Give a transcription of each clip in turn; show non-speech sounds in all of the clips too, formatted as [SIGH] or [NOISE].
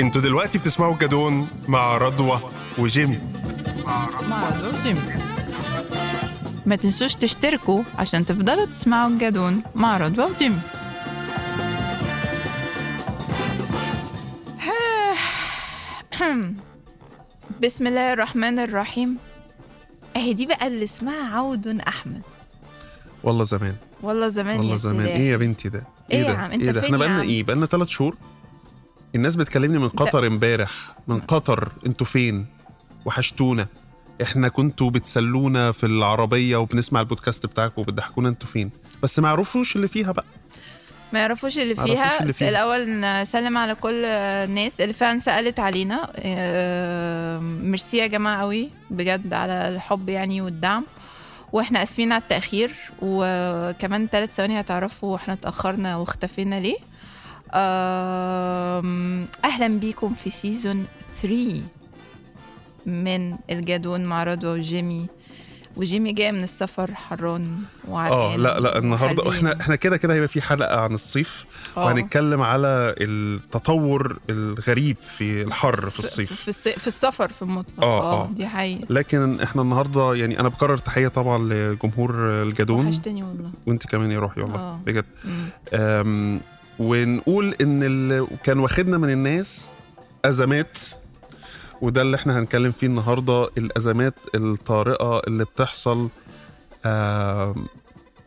أنتوا دلوقتي بتسمعوا الجدون مع رضوى وجيمي. مع رضوى جيمي ما تنسوش تشتركوا عشان تفضلوا تسمعوا الجدون مع رضوى وجيمي. [SIGHS] بسم الله الرحمن الرحيم. اهي دي بقى اللي اسمها عود أحمد. والله زمان. والله زمان والله يا زمان. سيدي إيه يا بنتي ده؟ إيه يا ده؟ عم؟ أنت إيه ده؟ إحنا يا بقالنا؟ إيه؟ بقالنا ثلاث شهور. الناس بتكلمني من قطر امبارح من قطر أنتوا فين؟ وحشتونا. إحنا كنتوا بتسلونا في العربية وبنسمع البودكاست بتاعكم وبتضحكونا أنتوا فين؟ بس ما يعرفوش اللي فيها بقى. ما يعرفوش اللي فيها, اللي فيها. الأول نسلم على كل الناس. اللي فعلا سألت علينا. آه، ميرسي يا جماعة قوي بجد على الحب يعني والدعم. وإحنا آسفين على التأخير. وكمان ثلاث ثواني هتعرفوا إحنا اتأخرنا واختفينا ليه. آم، أهلا بيكم في سيزون 3 من الجدون مع رضوى وجيمي. وجيمي جاي من السفر حران وعرقان آه لا لا النهارده. إحنا إحنا كده كده هيبقى في حلقة عن الصيف. آه. وهنتكلم على التطور الغريب في الحر في الصيف. في, الصي... في السفر في المطلق. آه، آه آه. دي حقيقة. لكن إحنا النهارده يعني أنا بكرر تحية طبعا لجمهور الجدون وحشتني والله. وأنت كمان يا روحي والله آه. بجد. ونقول إن اللي كان واخدنا من الناس أزمات وده اللي إحنا هنتكلم فيه النهارده الأزمات الطارئة اللي بتحصل أم،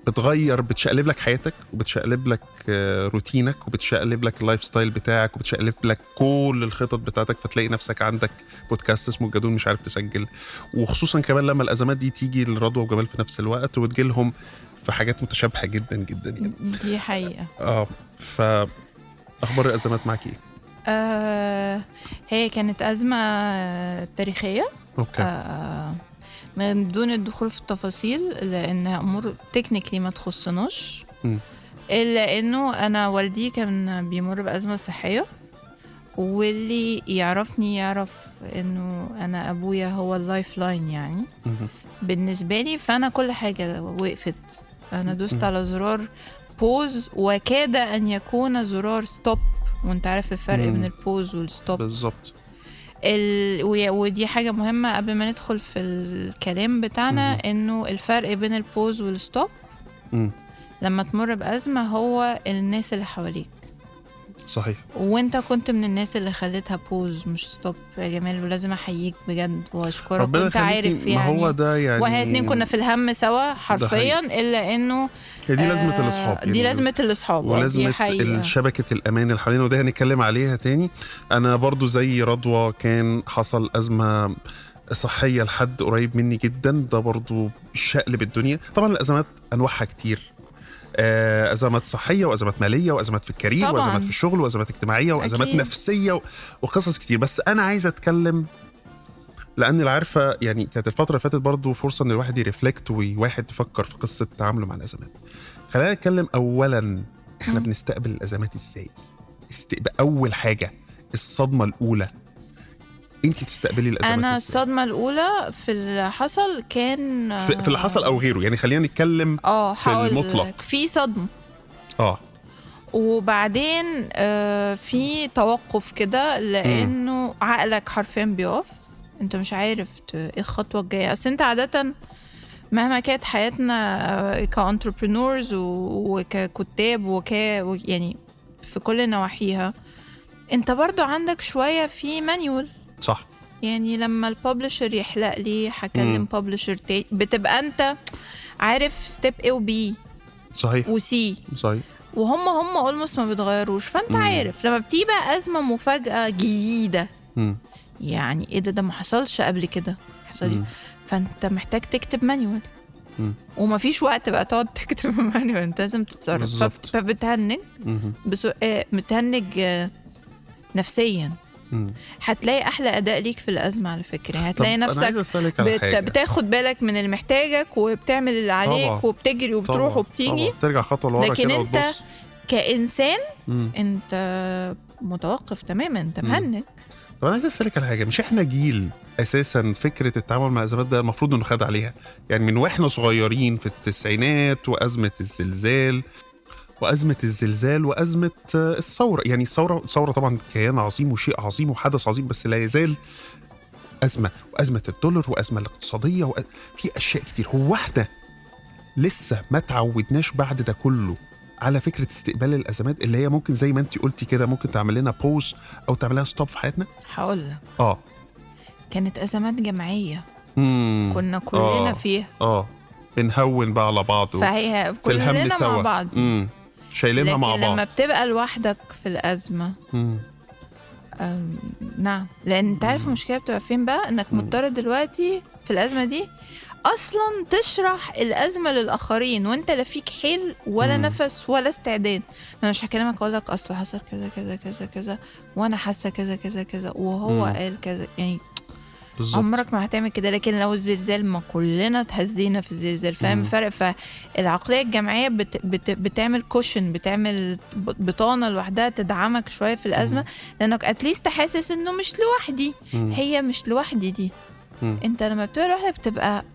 بتغير بتشقلب لك حياتك وبتشقلب لك آه، روتينك وبتشقلب لك ال lifestyle بتاعك وبتشقلب لك كل الخطط بتاعتك فتلاقي نفسك عندك بودكاست اسمه الجدون مش عارف تسجل. وخصوصا كمان لما الأزمات دي تيجي لرضوى وجمال في نفس الوقت وتجيلهم في حاجات متشابهة جدا جدا يعني. دي حقيقة. آه ف أخبار الأزمات معاك إيه؟ آه هي كانت أزمة تاريخية. أوكي. آه من دون الدخول في التفاصيل لأنها أمور technically ما تخصناش. إلا إنه أنا والدي كان بيمر بأزمة صحية واللي يعرفني يعرف إنه أنا أبويا هو ال lifeline يعني. بالنسبة لي فأنا كل حاجة وقفت أنا دوست. على زرار pause وكاد أن يكون زرار stop وأنت عارف الفرق. بين ال pause وال stop بالظبط ال... ودي حاجة مهمة قبل ما ندخل في الكلام بتاعنا مهم. إنه الفرق بين ال pause وال stop مم. لما تمر بأزمة هو الناس اللي حواليك صحيح. وانت كنت من الناس اللي خليتها pause مش stop يا جمال ولازم أحييك بجد وأشكرك. ربنا وأنت عارف ما يعني هو ده يعني وإحنا اتنين كنا في الهم سوا حرفيا. إلا إنه هي دي لازمة آه، الأصحاب دي لازمة الأصحاب آه، ولازمة شبكه الأمان اللي حوالينا وده هنتكلم عليها تاني. أنا برضو زي رضوى كان حصل أزمة صحية لحد قريب مني جدا ده برضو شقلب الدنيا. طبعا الأزمات أنواعها كتير. أزمات صحية وأزمات مالية وأزمات في الكارير طبعاً. وأزمات في الشغل وأزمات اجتماعية وأزمات أكيد. نفسية وقصص كتير بس أنا عايز أتكلم لأن اللي عارفة يعني كانت الفترة اللي فاتت برضو فرصة إن الواحد يرفلكت وواحد يفكر في قصة تعامله مع الأزمات خلينا نتكلم اولا إحنا مم. بنستقبل الأزمات إزاي استقبال اول حاجة الصدمة الأولى انت بتستقبلي الأزمات أنا الصدمة الأولى في اللي حصل كان في, في اللي حصل أو غيره. يعني خلينا نتكلم آه في المطلق. في صدمة. آه. وبعدين آه في توقف كده لأنه عقلك حرفيا بيقف. أنت مش عارف إيه الخطوة الجاية. أصل أنت عادة مهما كانت حياتنا كأنتربرينورز وككتاب وك يعني في كل نواحيها أنت برضو عندك شوية في مانيول. صح. يعني لما ال publisher يحلق لي هكلم. publisher تاني. بتبقى أنت عارف step A و B صحيح. و C صحيح. وهم هم almost ما بيتغيروش. فأنت مم. عارف لما بتيجي بقى أزمة مفاجأة جديدة. مم. يعني إيه ده؟ ده ما حصلش قبل كده. حصل مم. فأنت محتاج تكتب manual مم. ومفيش وقت بقى تقعد تكتب [LAUGHS] manual أنت لازم تتصرف. فبتهنج. بسو... آه، متهنج آه، نفسيا. مم. هتلاقي أحلى أداء ليك في الأزمة على فكرة هتلاقي نفسك بت... بتاخد بالك من اللي محتاجك وبتعمل اللي عليك طبعا. وبتجري وبتروح طبعا، وبتيجي طبعا. ترجع خطوة لورا لكن كده أنت وتبص كإنسان مم. أنت متوقف تماما أنت. مهنج طب أنا عايز أسألك على حاجة مش إحنا جيل أساسا فكرة التعامل مع الأزمات ده المفروض إنه خد عليها يعني من وإحنا صغيرين في التسعينات وأزمة الزلزال وأزمة الزلزال وأزمة آه، الثورة. يعني الثورة الثورة طبعا كيان عظيم وشيء عظيم وحدث عظيم بس لا يزال أزمة وأزمة الدولار وأزمة الاقتصادية وأ... في أشياء كتير. هو إحنا لسه ما تعودناش بعد ده كله على فكرة استقبال الأزمات اللي هي ممكن زي ما انت قلتي كده ممكن تعمل لنا pause أو تعمل لنا stop في حياتنا؟ هقول لك. آه. كانت أزمات جماعية. مم. كنا كلنا آه. فيها. آه. بنهون بقى على بعض و- فهي كلنا مع بعض. مم. شايلينها مع لما بعض. بتبقى لوحدك في الأزمة مم. نعم. لأن أنت عارف المشكلة بتبقى فين بقى؟ إنك مضطر دلوقتي في الأزمة دي أصلا تشرح الأزمة للآخرين وأنت لا فيك حيل ولا مم. نفس ولا استعداد. أنا مش هكلمك أقول لك اصله حصل كذا كذا كذا كذا وأنا حاسة كذا كذا كذا وهو مم. قال كذا. يعني بالظبط عمرك ما هتعمل كده لكن لو الزلزال ما كلنا اتهزينا في الزلزال فاهم مم. الفرق؟ فالعقلية الجماعية بت بت بتعمل cushion بتعمل بطانة لوحدها تدعمك شوية في الأزمة لأنك at least حاسس إنه مش لوحدي. مم. هي مش لوحدي دي. مم. أنت لما بتبقى لوحدك بتبقى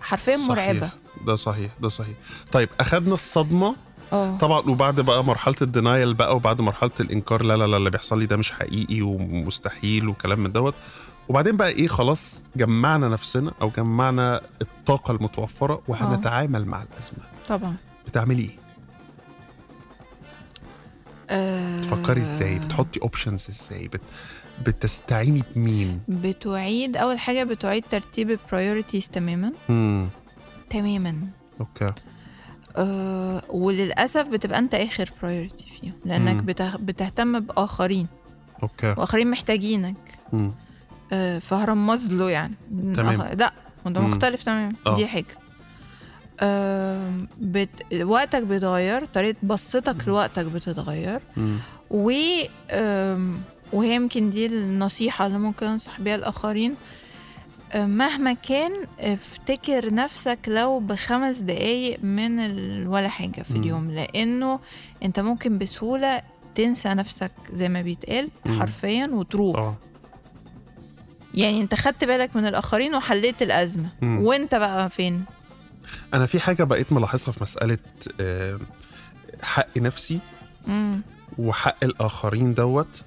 حرفيا صحيح. مرعبة. ده صحيح ده صحيح. طيب أخدنا الصدمة. آه. طبعا وبعد بقى مرحلة ال denial بقى وبعد مرحلة الإنكار لا لا لا اللي بيحصل لي ده مش حقيقي ومستحيل وكلام من دوت. وبعدين بقى إيه خلاص جمعنا نفسنا أو جمعنا الطاقة المتوفرة وهنتعامل مع الأزمة. طبعا. بتعملي إيه؟ أه. بتفكري إزاي؟ بتحطي options إزاي؟ بت... بتستعيني بمين؟ بتعيد أول حاجة بتعيد ترتيب ال priorities تماما. امم تماما. okay. أه وللأسف بتبقى أنت آخر priority فيهم لأنك مم. بته- بتهتم بآخرين. أوكي. وآخرين محتاجينك. مم. أه فهرمز له يعني تمام. أخ- لا مم. مختلف تماما آه. دي حاجة أه بت... وقتك بيتغير طريقة بصتك لوقتك بتتغير مم. و أم، وهي يمكن دي النصيحة اللي ممكن أنصح بيها الآخرين أم، مهما كان افتكر نفسك لو بخمس دقايق من ال... ولا حاجة في مم. اليوم لأنه أنت ممكن بسهولة تنسى نفسك زي ما بيتقال. حرفيا وتروح آه يعني أنت خدت بالك من الآخرين وحليت الأزمة مم. وأنت بقى فين؟ أنا في حاجة بقيت ملاحظها في مسألة آه، حق نفسي مم. وحق الآخرين دوت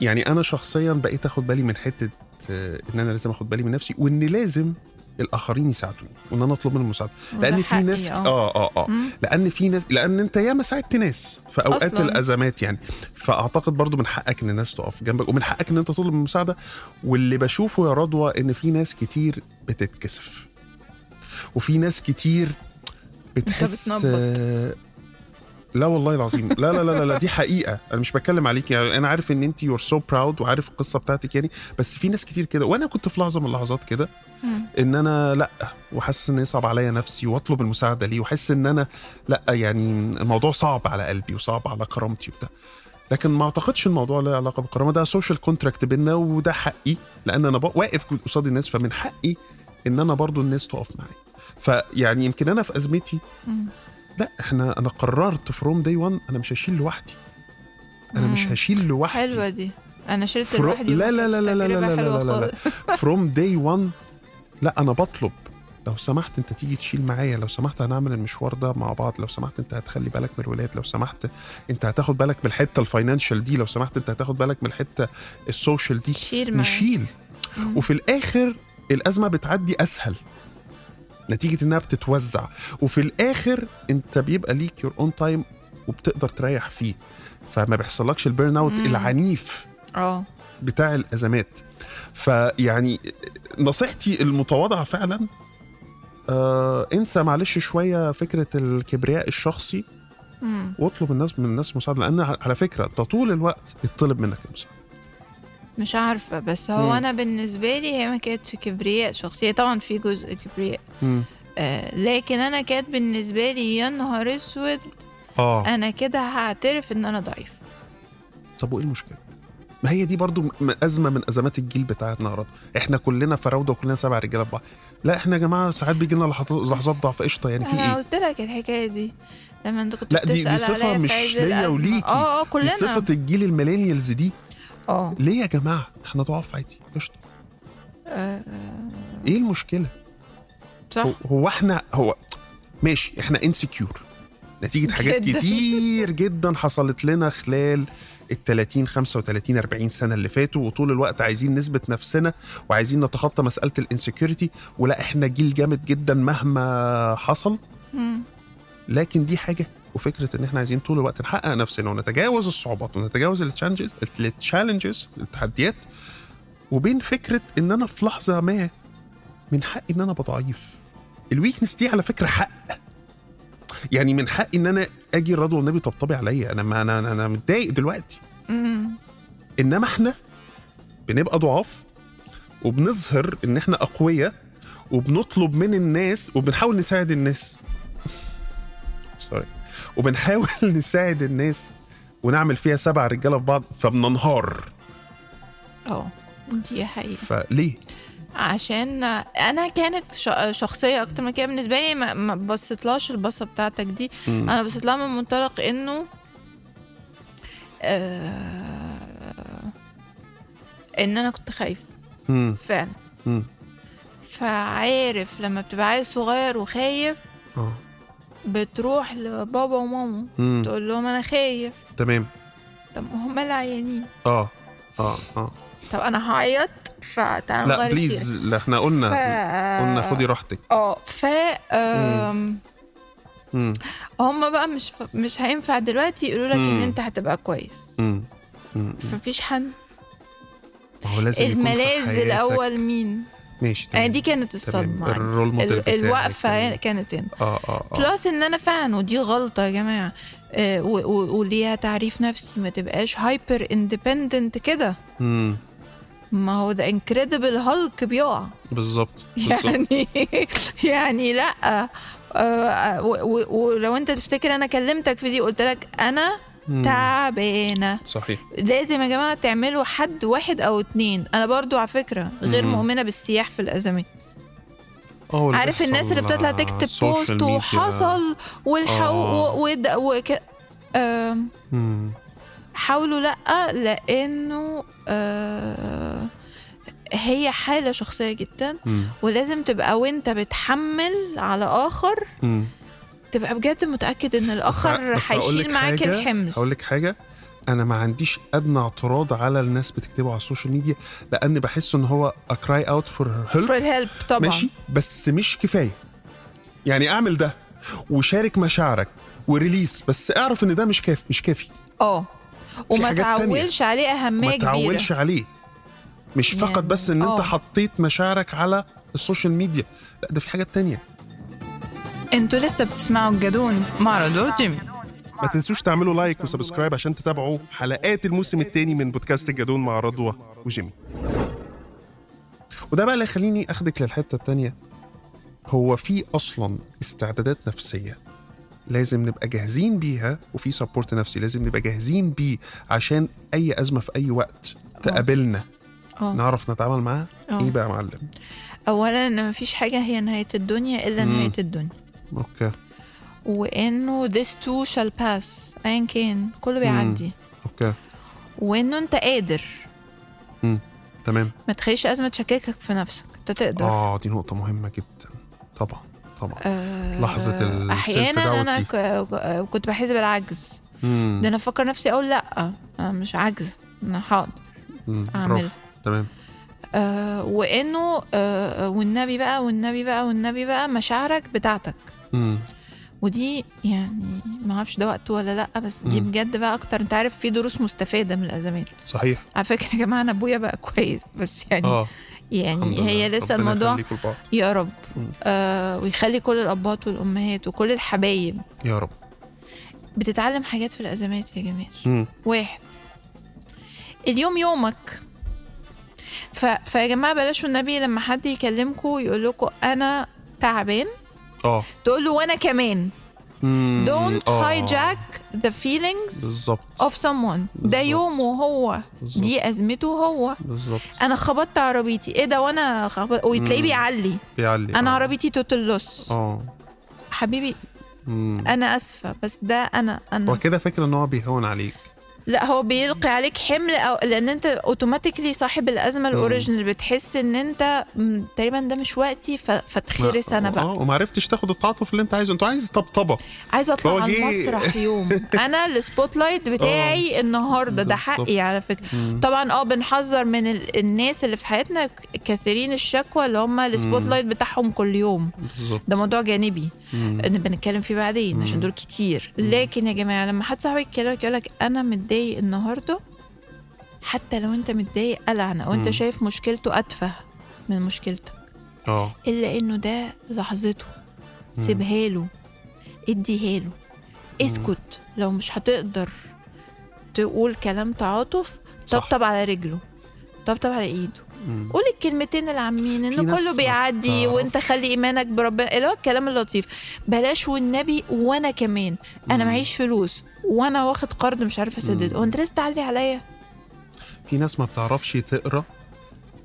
يعني أنا شخصيا بقيت أخد بالي من حتة آه، إن أنا لازم أخد بالي من نفسي وإن لازم الآخرين يساعدوني وإن أنا أطلب منهم المساعده وده لأن في ناس آه. آه آه آه مم. لأن في ناس لأن أنت ياما ساعدت ناس في أوقات أصلاً. الأزمات يعني فأعتقد برضو من حقك إن الناس تقف جنبك ومن حقك إن أنت تطلب المساعدة واللي بشوفه يا رضوى إن في ناس كتير بتتكسف وفي ناس كتير بتحس بتنبط. لا والله العظيم. لا لا لا لا, دي حقيقة. أنا مش بتكلم عليك. يعني أنا عارف إن انت you're so proud وعارف القصة بتاعتك يعني بس في ناس كتير كده. وأنا كنت في لحظة من اللحظات كده. إن أنا لأ وحاسس إن يصعب عليا نفسي وأطلب المساعدة ليه وحاسس إن أنا لأ يعني الموضوع صعب على قلبي وصعب على كرامتي وبتاع. لكن ما أعتقدش الموضوع له علاقة بالكرامة. ده social contract بينا وده حقي لأن أنا واقف قصاد الناس فمن حقي إن أنا برضو الناس تقف معايا. فيعني يمكن أنا في أزمتي. لا إحنا أنا قررت from day 1 أنا مش هشيل لوحدي. أنا مش مم. هشيل لوحدي. حلوة دي. أنا شلت فرو- لوحدي لا- لا- لا- لا- لا- لا- لا- حلوة لا- لا. خالص. from day 1 لا أنا بطلب. لو سمحت أنت تيجي تشيل معايا. لو سمحت هنعمل المشوار ده مع بعض. لو سمحت أنت هتخلي بالك من الولاد. لو سمحت أنت هتاخد بالك من الحتة ال financial دي. لو سمحت أنت هتاخد بالك من الحتة ال social دي. شيل. نشيل. مم. وفي الآخر الأزمة بتعدي أسهل. نتيجة إنها بتتوزع. وفي الآخر أنت بيبقى ليك your own time وبتقدر تريح فيه. فما بيحصلكش ال burnout. العنيف آه. بتاع الأزمات. فيعني نصيحتي المتواضعة فعلا آه انسى معلش شوية فكرة الكبرياء الشخصي. واطلب الناس من الناس مساعدة لأن على فكرة انت طول الوقت بيطلب منك المساعدة. مش عارفة بس هو مم. أنا بالنسبة لي هي ما كانتش كبرياء شخصية. طبعا في جزء كبرياء. آه لكن أنا كانت بالنسبة لي يا نهار أسود آه. أنا كده هعترف إن أنا ضعيف طب وإيه المشكلة؟ ما هي دي برضو أزمة من أزمات الجيل بتاعتنا يا رضوى إحنا كلنا فراودة وكلنا سبع رجالة في بعض. لا إحنا يا جماعة ساعات بيجي لنا لحظات ضعف. قشطة يعني في أنا إيه؟ قلت لك الحكاية دي. لما أنت كنت لا دي دي صفة مش ليا. وليكي. آه آه كلنا. صفة الجيل ال millennials دي. آه. ليه يا جماعة؟ إحنا ضعاف عادي. قشطة. آه، إيه المشكلة؟ صح. هو, هو إحنا هو ماشي. إحنا insecure نتيجة [LAUGHS] حاجات. كتير جدا حصلت لنا خلال ال 30 35 40 سنة اللي فاتوا وطول الوقت عايزين نثبت نفسنا وعايزين نتخطى مسألة ال insecurity ولا إحنا جيل جامد جدا مهما حصل. لكن دي حاجة وفكرة إن إحنا عايزين طول الوقت نحقق نفسنا ونتجاوز الصعوبات ونتجاوز ال challenges التحديات وبين فكرة إن أنا في لحظة ما من حقي إن أنا ابقى ضعيف ال weakness دي على فكرة حق. يعني من حقي إن أنا أجي لرضوى والنبي طبطبي عليا. أنا ما أنا أنا, أنا متضايق دلوقتي. إنما إحنا بنبقى ضعاف وبنظهر إن إحنا أقوياء وبنطلب من الناس وبنحاول نساعد الناس. [LAUGHS] sorry وبنحاول [LAUGHS] نساعد الناس ونعمل فيها سبع رجالة في بعض فبننهار آه دي حقيقة فليه؟ عشان أنا كانت شخصية أكتر من كده بالنسبة لي ما, بصيتلاش البصة بتاعتك دي مم. أنا بصيت لها من منطلق إنه آه إن أنا كنت خايفة. فعلا مم. فعارف لما بتبقى عيل صغير وخايف آه بتروح لبابا وماما مم. تقول لهم أنا خايف. تمام. طب ما هم العيانين. آه آه آه. طب أنا هعيط فتعالوا لا بليز لا إحنا قلنا ف- قلنا خدي راحتك. آه ف آم، بقى مش ف... مش هينفع دلوقتي يقولوا لك إن. أنت هتبقى كويس. مم. مم. ففيش حل. هو لازم الملاذ الأول مين؟ ماشي يعني تمام دي كانت. الصدمة. الرول موديل الوقفة كان- كانت هنا آه آه آه بلس إن أنا فعلا ودي غلطة يا جماعة آه، وليها تعريف نفسي ما تبقاش هايبر اندبندنت كده مم. ما هو ذا انكريدبل هالك بيقع بالظبط. يعني [LAUGHS] يعني لأ آه، و- ولو أنت تفتكر أنا كلمتك في دي قلت لك أنا. تعبانة صحيح لازم يا جماعة تعملوا حد واحد أو اتنين أنا برضو على فكرة غير مم. مؤمنة بالسياح في الأزمات عارف الناس اللي بتطلع تكتب بوست. وحصل والحو آه. و- ود- وك مم. حاولوا لأ لأنه آه، هي حالة شخصية جدا مم. ولازم تبقى وانت بتحمل على آخر مم. تبقى بجد متأكد إن الآخر هيشيل معاك الحمل. هقول لك حاجة. أنا ما عنديش أدنى اعتراض على الناس بتكتبه على السوشيال ميديا لأن بحس إن هو a cry out for help for help طبعا. ماشي؟ بس مش كفاية. يعني أعمل ده وشارك مشاعرك و release بس أعرف إن ده مش كافي مش كافي. آه. وما. تعولش عليه أهمية ما كبيرة. تعولش عليه. مش فقط يعني- بس إن أنت آه. حطيت مشاعرك على ال social media لأ ده في حاجات تانية. أنتوا لسه بتسمعوا الجدون مع رضوى وجيمي ما تنسوش تعملوا like و subscribe عشان تتابعوا حلقات الموسم الثاني من بودكاست الجدون مع رضوى وجيمي وده بقى اللي يخليني أخدك للحتة التانية. هو في أصلا استعدادات نفسية لازم نبقى جاهزين بيها وفي support نفسي لازم نبقى جاهزين بيه عشان أي أزمة في أي وقت تقابلنا. آه. نعرف نتعامل معاها؟ آه. إيه بقى يا معلم؟ اولا إن مفيش حاجة هي نهاية الدنيا إلا مم. نهاية الدنيا. okay. وإنه this too shall pass ايا كان كله بيعدي. أوكي. وإنه أنت قادر. مم. تمام. ما تخليش أزمة تشككك في نفسك أنت تقدر. آه دي نقطة مهمة جدا. طبعا طبعا. آه، لحظة ال أحيانا أنا كنت بحس بالعجز. مم. ده أنا أفكر نفسي أقول لأ أنا مش عاجز أنا حاضر. مم. برافو. تمام. آه وإنه آه والنبي بقى والنبي بقى والنبي بقى مشاعرك بتاعتك. مم. ودي يعني ما أعرفش ده وقت ولا لأ بس دي مم. بجد بقى أكتر أنت عارف في دروس مستفادة من الأزمات صحيح على فكرة يا جماعة أنا أبويا بقى كويس بس يعني الحمد يعني. هي لسه الموضوع. يا رب مم. آه ويخلي كل الابات والأمهات وكل الحبايب يا رب بتتعلم حاجات في الأزمات يا جمال مم. واحد اليوم يومك ف... فيا جماعة بلاش النبي لما حد يكلمكم يقول لكم أنا تعبان آه. تقول له وأنا كمان. آه. hijack the feelings بالظبط. of someone. ده. يومه هو. بالظبط. دي أزمته هو. بالظبط. أنا خبطت عربيتي. إيه ده؟ وأنا خبط وتلاقيه. بيعلي. بيعلي. أنا آه. عربيتي total loss آه. حبيبي مم. أنا آسفة بس ده أنا هو أنا كده فاكر إن هو بيهون عليك. لا هو بيلقي عليك حمل أو لأن أنت automatically صاحب الأزمة ال original. بتحس إن أنت تقريبا ده مش وقتي فتخرس أنا بقى. آه وما عرفتش تاخد التعاطف اللي أنت عايزه. انت عايز طبطبة. عايزه أطلع على المسرح يوم. [LAUGHS] أنا السبوت لايت بتاعي النهارده. ده. حقي على فكرة. طبعا آه بنحذر من ال- الناس اللي في حياتنا كثيرين الشكوى اللي هم ال spotlight بتاعهم كل يوم. بالظبط. ده موضوع جانبي إن بنتكلم فيه بعدين عشان دول كتير. لكن يا جماعة لما حد صاحبك يكلمك يقول لك أنا متضايق النهارده؟ حتى لو انت متضايق قلعان أو انت شايف مشكلته أتفه من مشكلتك. آه. إلا إنه ده لحظته. سيبها له. اديها له. اسكت. لو مش هتقدر تقول كلام تعاطف. طبطب على رجله. طبطب على إيده. قول الكلمتين العامين في ان ناس كله بيعدي بتعرف. وأنت خلي إيمانك بربنا اللي هو الكلام اللطيف. بلاش والنبي وأنا كمان. أنا معيش فلوس وأنا واخد قرض مش عارفة اسدده هو انت لسه تعلي عليا. في ناس ما بتعرفش تقرأ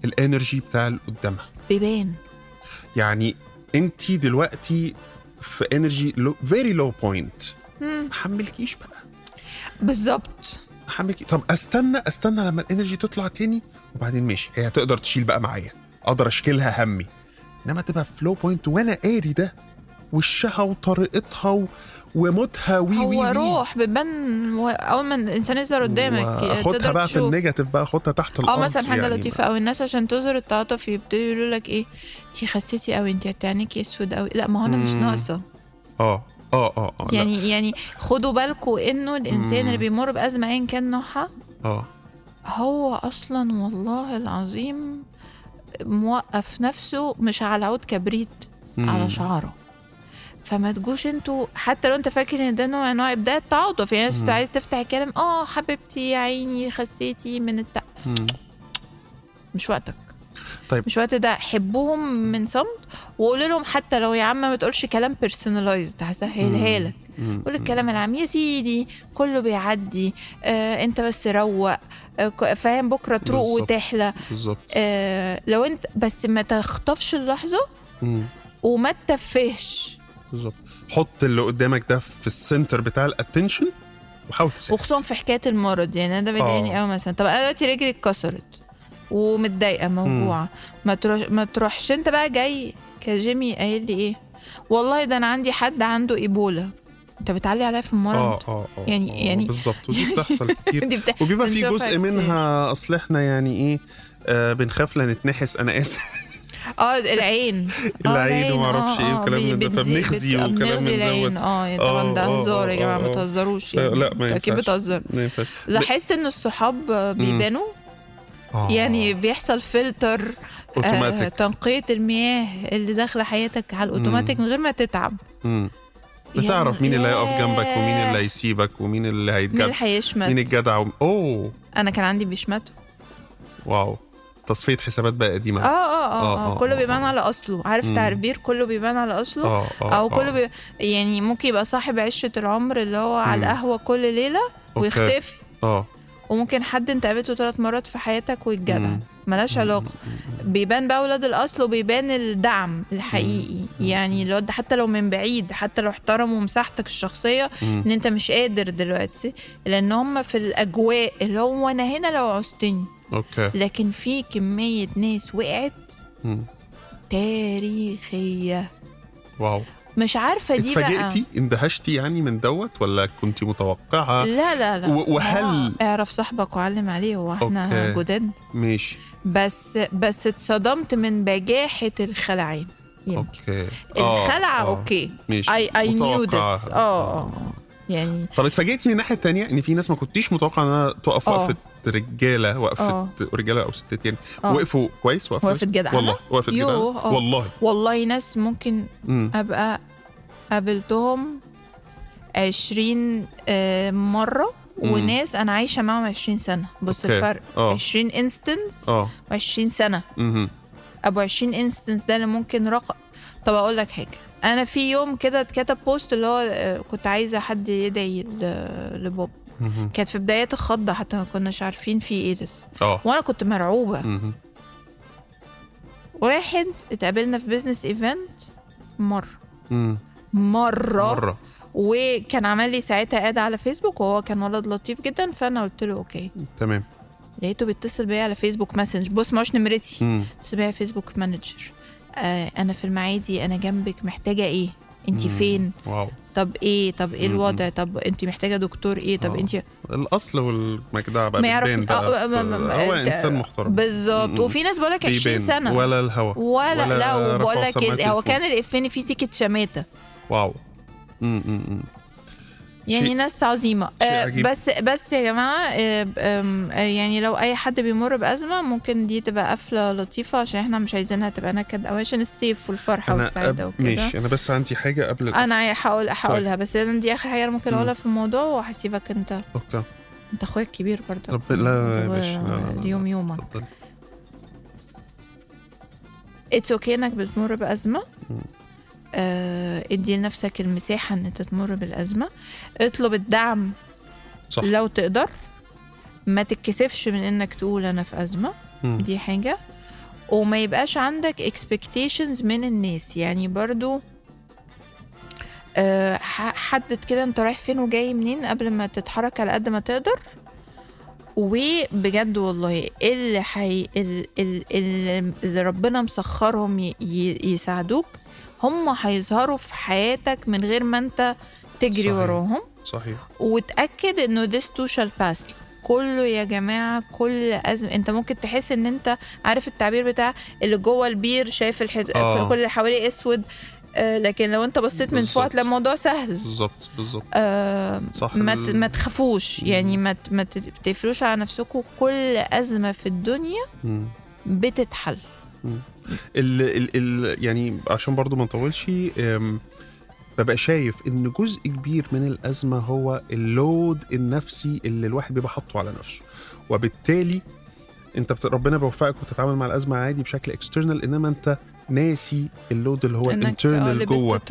ال energy بتاع اللي قدامها. بيبان. يعني أنت دلوقتي في energy very low point ما حملكيش بقى. بالظبط. حملكي طب أستنى أستنى لما ال energy تطلع تاني وبعدين ماشي. هي هتقدر تشيل بقى معايا. أقدر أشكي لها همي. إنما تبقى في low point وأنا قاري ده وشها وطريقتها و... وموتها وي هو وي. روح بيبان و- أول ما الإنسان يظهر قدامك تقدر بقى في تشوف. ال negative بقى أخدها تحت الأرض آه مثلا حاجة يعني لطيفة قوي الناس عشان تظهر التعاطف يبتدوا يقولوا لك إيه انت خسيتي قوي انت عينيكي أسود قوي لا ما هو أنا مش. ناقصة. آه. آه آه آه لا. يعني يعني خدوا بالكم انه الانسان اللي بيمر بأزمة ايا كان نوعها آه هو أصلا والله العظيم موقف نفسه مش على عود كبريت مم. على شعره فما تجوش أنتوا حتى لو انت فاكر ان ده نوع انواع ابداع التعاطف يعني انت عايز تفتح الكلام آه حبيبتي يا عيني خسيتي من التع... مم. مش وقتك طيب. مش وقت ده حبوهم من صمت وقول لهم حتى لو يا عم ما تقولش كلام بيرسونلايزد هسهلها لك. قول الكلام العام يا سيدي كله بيعدي آه انت بس روق آه فاهم بكرة تروق. وتحلى بالظبط آه لو انت بس ما تخطفش اللحظة مم. وما تتفهش بالظبط حط اللي قدامك ده في ال center بتاع ال attention وحاول تساعد وخصوصا في حكاية المرض يعني أنا ده بيضايقني آه. قوي مثلا طب أنا دلوقتي رجلي اتكسرت ومتضايقة موجوعة. ما تروح ما تروحش. انت بقى جاي كجيمي قايل لي إيه؟ والله ده أنا عندي حد عنده ايبولا. انت بتعلي عليا في المرض؟ آه آه آه يعني- آه، يعني- بالظبط. ودي بتحصل [LAUGHS] كتير. بتا... وبيبقى في جزء كتير. منها أصل إحنا يعني إيه آه بنخاف لا نتنحس. أنا آسف. [LAUGHS] آه العين. آه، العين وما أعرفش آه، إيه آه، وكلام من ده. فبنخزي وكلام من العين. دوت. آه طبعا ده آه، آه، هزار يا آه، جماعة ما آه. تهزروش آه، يعني. لا ما أنتوا أكيد ينفعش. بتهزر؟ ينفعش. لاحظت إن الصحاب بيبانوا؟ آه. يعني بيحصل فلتر آه اوتوماتيك تنقية المياه اللي داخلة حياتك على الأوتوماتيك من غير ما تتعب مم. بتعرف مين اللي هيقف جنبك ومين اللي هيسيبك ومين اللي مين هيتجدع اللي هيشمت مين الجدع و... أوه أنا كان عندي بيشمتوا wow تصفية حسابات بقى قديمة آه آه آه, آه، آه, آه، كله آه، بيبان آه. على أصله عارف مم. تعبير كله بيبان على أصله آه آه أو آه. كله بي... يعني ممكن يبقى صاحب عشرة العمر اللي هو على مم. القهوة كل ليلة okay. ويختفي آه وممكن حد انت قابلته ثلاث مرات في حياتك ويتجدع. مم. ملهاش علاقة. بيبان بقى ولاد الأصل وبيبان الدعم الحقيقي. يعني لو حتى لو من بعيد حتى لو احترموا مساحتك الشخصية مم. ان انت مش قادر دلوقتي لأن هم في الأجواء اللي هو أنا هنا لو عوزتني. okay. لكن في كمية ناس وقعت مم. تاريخية. wow. مش عارفة دي بقى اتفاجئتي اندهشتي يعني من دوت ولا كنت متوقعة لا لا لا وهل- اعرف صاحبك وعلم عليه هو إحنا. جداد ماشي بس بس اتصدمت من بجاحة الخلعين يمكن. okay آه، الخلعة آه. okay ماشي I I knew. this آه. يعني طب اتفاجئتي من الناحية التانية إن في ناس ما كنتيش متوقع إنها تقف آه. وقفه رجالة وقفه آه. رجالة أو ستات يعني آه. وقفوا كويس وقفوا وقفت كويس؟ جدعنة؟ والله وقفت جدعنة آه. والله والله ناس ممكن أبقى قابلتهم عشرين آه، مرة مم. وناس أنا عايشة معاهم عشرين سنة بص okay. الفرق آه. عشرين instance آه وعشرين سنة مهم. أبو 20 instance ده اللي ممكن رقم طب أقول لك حاجة أنا في يوم كده اتكتب post اللي هو آه، كنت عايزة حد يدعي لبوب. كانت في بدايات الخضة حتى ما كناش عارفين في إيه لسه. آه. وأنا كنت مرعوبة. واحد اتقابلنا في business event مرة. مم. مرة, مرة. مره وكان عمل لي ساعتها add على فيسبوك وهو كان ولد لطيف جدا فأنا قلت له okay. تمام. لقيته بيتصل بيا على فيسبوك Messenger بس مش نمرتي. مم. اتصل بيا على فيسبوك Messenger آه أنا في المعادي أنا جنبك محتاجة إيه؟ انت. فين؟ wow. طب إيه طب إيه. الوضع طب انت محتاجة دكتور إيه طب آه. انت الأصل والمجدع بقى ما يعرف- بقى آه، ما- هو إنسان محترم بالظبط. وفي ناس بقولك 20 بيبان. سنة ولا الهوا ولا, ولا لا رفع وبقول لك هو. كان الافاني فيه سكة شماتة wow. يعني شيء- ناس عظيمة. شيء آه عجيب. بس بس يا جماعة آه آه يعني لو أي حد بيمر بأزمة ممكن دي تبقى قفلة لطيفة عشان إحنا مش عايزينها تبقى نكد أو عشان الصيف والفرحة والسعادة. وكده. ماشي. أنا بس عندي حاجة قبل أنا هقول هقولها بس أنا دي آخر حاجة أنا ممكن مم. أقولها في الموضوع وهسيبك أنت. okay. أنت أخويا الكبير برضه. رب لا يا باشا لا، لا،. اليوم يومك. it's okay إنك بتمر بأزمة؟ ادي لنفسك المساحة إن أنت تمر بالأزمة. اطلب الدعم صح. لو تقدر. ما تتكسفش من إنك تقول أنا في أزمة. مم. دي حاجة. وما يبقاش عندك expectations من الناس. يعني برضو آه، حدد كده أنت رايح فين وجاي منين قبل ما تتحرك على قد ما تقدر. وبجد والله اللي حي... ال- ال- ال- اللي ربنا مسخرهم. يساعدوك. هم هيظهروا في حياتك من غير ما انت تجري صحيح. وراهم. صحيح. وتأكد انه this too shall pass. كله يا جماعة كل أزمة انت ممكن تحس ان انت عارف التعبير بتاع اللي جوه البير شايف الحد... آه. كل اللي حواليه أسود. آه لكن لو انت بصيت من فوق. هتلاقي الموضوع سهل. بالظبط بالظبط. آه صح. ما ت- ما تخافوش. يعني ما ت- ما تقفلوش على نفسكم. كل أزمة في الدنيا مم. بتتحل. ال ال ال يعني عشان برضو ما نطولش ببقى شايف إن جزء كبير من الأزمة هو ال load النفسي اللي الواحد بيبقى حاطه على نفسه وبالتالي أنت بت... ربنا بيوفقك وتتعامل مع الأزمة عادي بشكل external إنما أنت ناسي ال load اللي هو آه، ال internal جوه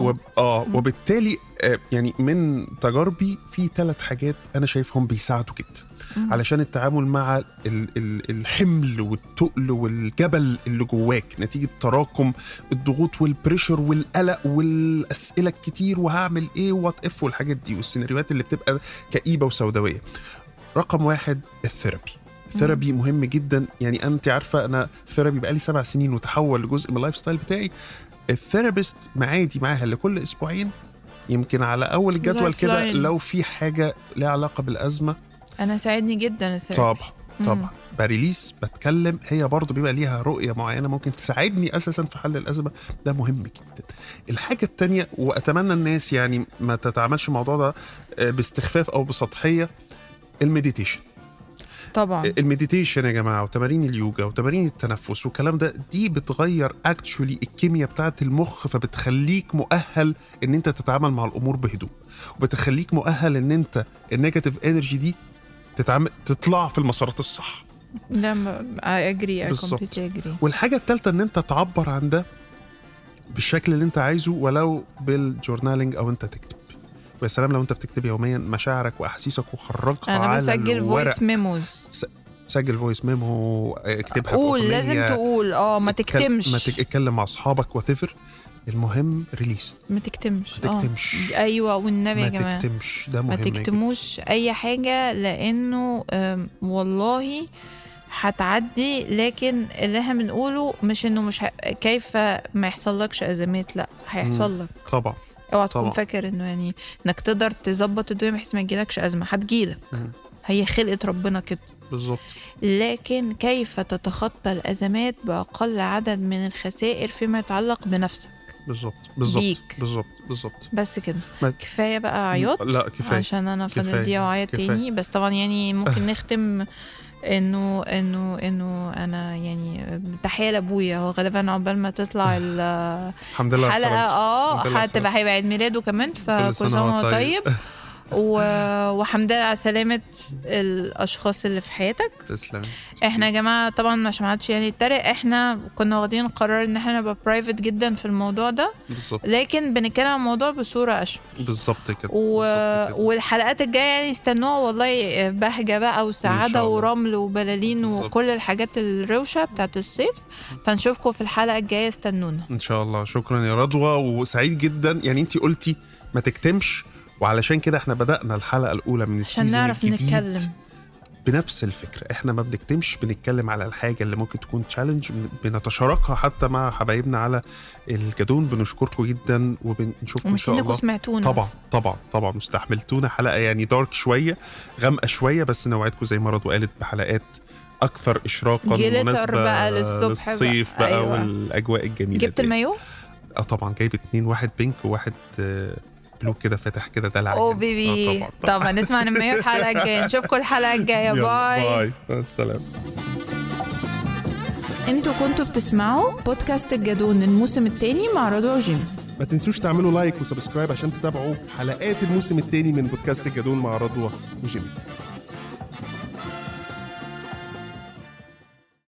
وب... آه. وبالتالي آه يعني من تجاربي في ثلاث حاجات أنا شايفهم بيساعدوا جدا. علشان التعامل مع ال... ال... الحمل والتقل والجبل اللي جواك نتيجة تراكم الضغوط وال pressure والقلق والأسئلة الكتير وهعمل إيه what if والحاجات دي والسيناريوهات اللي بتبقى كئيبة وسوداوية. رقم واحد ال therapy. ال therapy مهم جدا. يعني أنت عارفة أنا therapy بقالي سبع سنين وتحول لجزء من ال lifestyle بتاعي. ال therapist معادي معاها لكل أسبوعين يمكن على أول الجدول. كده لو في حاجة ليها علاقة بالأزمة أنا ساعدني جدا السبب طبعا طبعا. بريليس بتكلم هي برضه بيبقى ليها رؤية معينة ممكن تساعدني أساسا في حل الأزمة. ده مهم جدا. الحاجة التانية وأتمنى الناس يعني ما تتعاملش الموضوع ده آه، باستخفاف أو بسطحية ال meditation. طبعا. ال meditation يا جماعة وتمارين اليوجا وتمارين التنفس والكلام ده دي بتغير actually الكيمياء بتاعه المخ فبتخليك مؤهل إن أنت تتعامل مع الأمور بهدوء. وبتخليك مؤهل إن أنت ال negative energy دي تتعامل تطلع في المسارات الصح. لا اجري بالظبط. اجري والحاجة الثالثه إن أنت تعبر عن ده بالشكل اللي أنت عايزه ولو بال journaling أو أنت تكتب. ويا سلام لو أنت بتكتب يوميا مشاعرك وأحاسيسك وخرجها أنا على بسجل الورق. voice memos سجل voice memo اكتبها قول لازم تقول. آه ما تكتمش. ما تك- اتكلم مع أصحابك وات المهم ريليس ما تكتمش. ما آه. تكتمش. أيوه والنبي يا ما جماعة. تكتمش. ده ما مهم جداً. تكتموش أي حاجة لأنه والله هتعدي لكن اللي إحنا بنقوله مش إنه مش ه... كيف ما يحصلكش أزمات. لأ هيحصل لك. طبعا. اوعى تكون. فاكر إنه يعني إنك تقدر تظبط الدنيا بحيث ما يجيلكش أزمة. هتجيلك. هي خلقه ربنا كده. بالظبط لكن كيف تتخطى الأزمات بأقل عدد من الخسائر فيما يتعلق بنفسك بالظبط بالظبط. بالظبط بالظبط بس كده ما- كفاية بقى عياط لا كفاية عشان أنا فاضل. دقيقه وعيط. تاني بس طبعا يعني ممكن [LAUGHS] نختم إنه إنه إنه أنا يعني تحية لأبويا هو غالبا عقبال ما تطلع [LAUGHS] ال- الحمد لله الحلقة. آه هتبقى هيبقى عيد ميلاده كمان فكل سنة وهو وهو طيب. [LAUGHS] و... وحمد لله على سلامة الأشخاص اللي في حياتك. تسلم. إحنا يا جماعة طبعا عشان ما حدش يعني يتريق إحنا كنا واخدين قرار إن إحنا نبقى برايفت جدا في الموضوع ده. بالظبط. لكن بنتكلم عن الموضوع بصورة أشمل. بالظبط كده. و... والحلقات الجاية يعني استنوها والله بهجة بقى الله. ورمل وبلالين بالظبط. وكل الحاجات الروشة بتاعت الصيف. فنشوفكم في الحلقة الجاية استنونا. إن شاء الله. شكرا يا رضوى. وسعيد جدا. يعني انت قلتي ما تكتمش وعلشان كده إحنا بدأنا الحلقة الأولى من عشان ال season نعرف الجديد نتكلم. بنفس الفكرة. إحنا ما بنكتمش بنتكلم على الحاجة اللي ممكن تكون challenge بنتشاركها حتى مع حبايبنا على الجدون. بنشكركم جدا وبنشوفكم إن شاء الله. سمعتونا. طبعا طبعا طبعا. واستحملتونا حلقة يعني dark شوية غامقة شوية بس نوعدكم زي ما رضوى قالت بحلقات أكثر إشراقا glitter مناسبة بقى للصبح للصيف بقى. بقى, أيوة. والأجواء الجميلة جبت. المايو؟ آه طبعا. جايب اتنين واحد pink وواحد آه، blue كده فاتح كده دلع أو. baby. آه طبعا. طبعا نسمع المايو الحلقة الجايه نشوفكم الحلقة الجاية. bye. bye. مع السلامة. أنتوا كنتوا بتسمعوا بودكاست الجدون الموسم الثاني مع رضوى وجيمي ما تنسوش تعملوا like و subscribe عشان تتابعوا حلقات الموسم الثاني من بودكاست الجدون مع رضوى وجيمي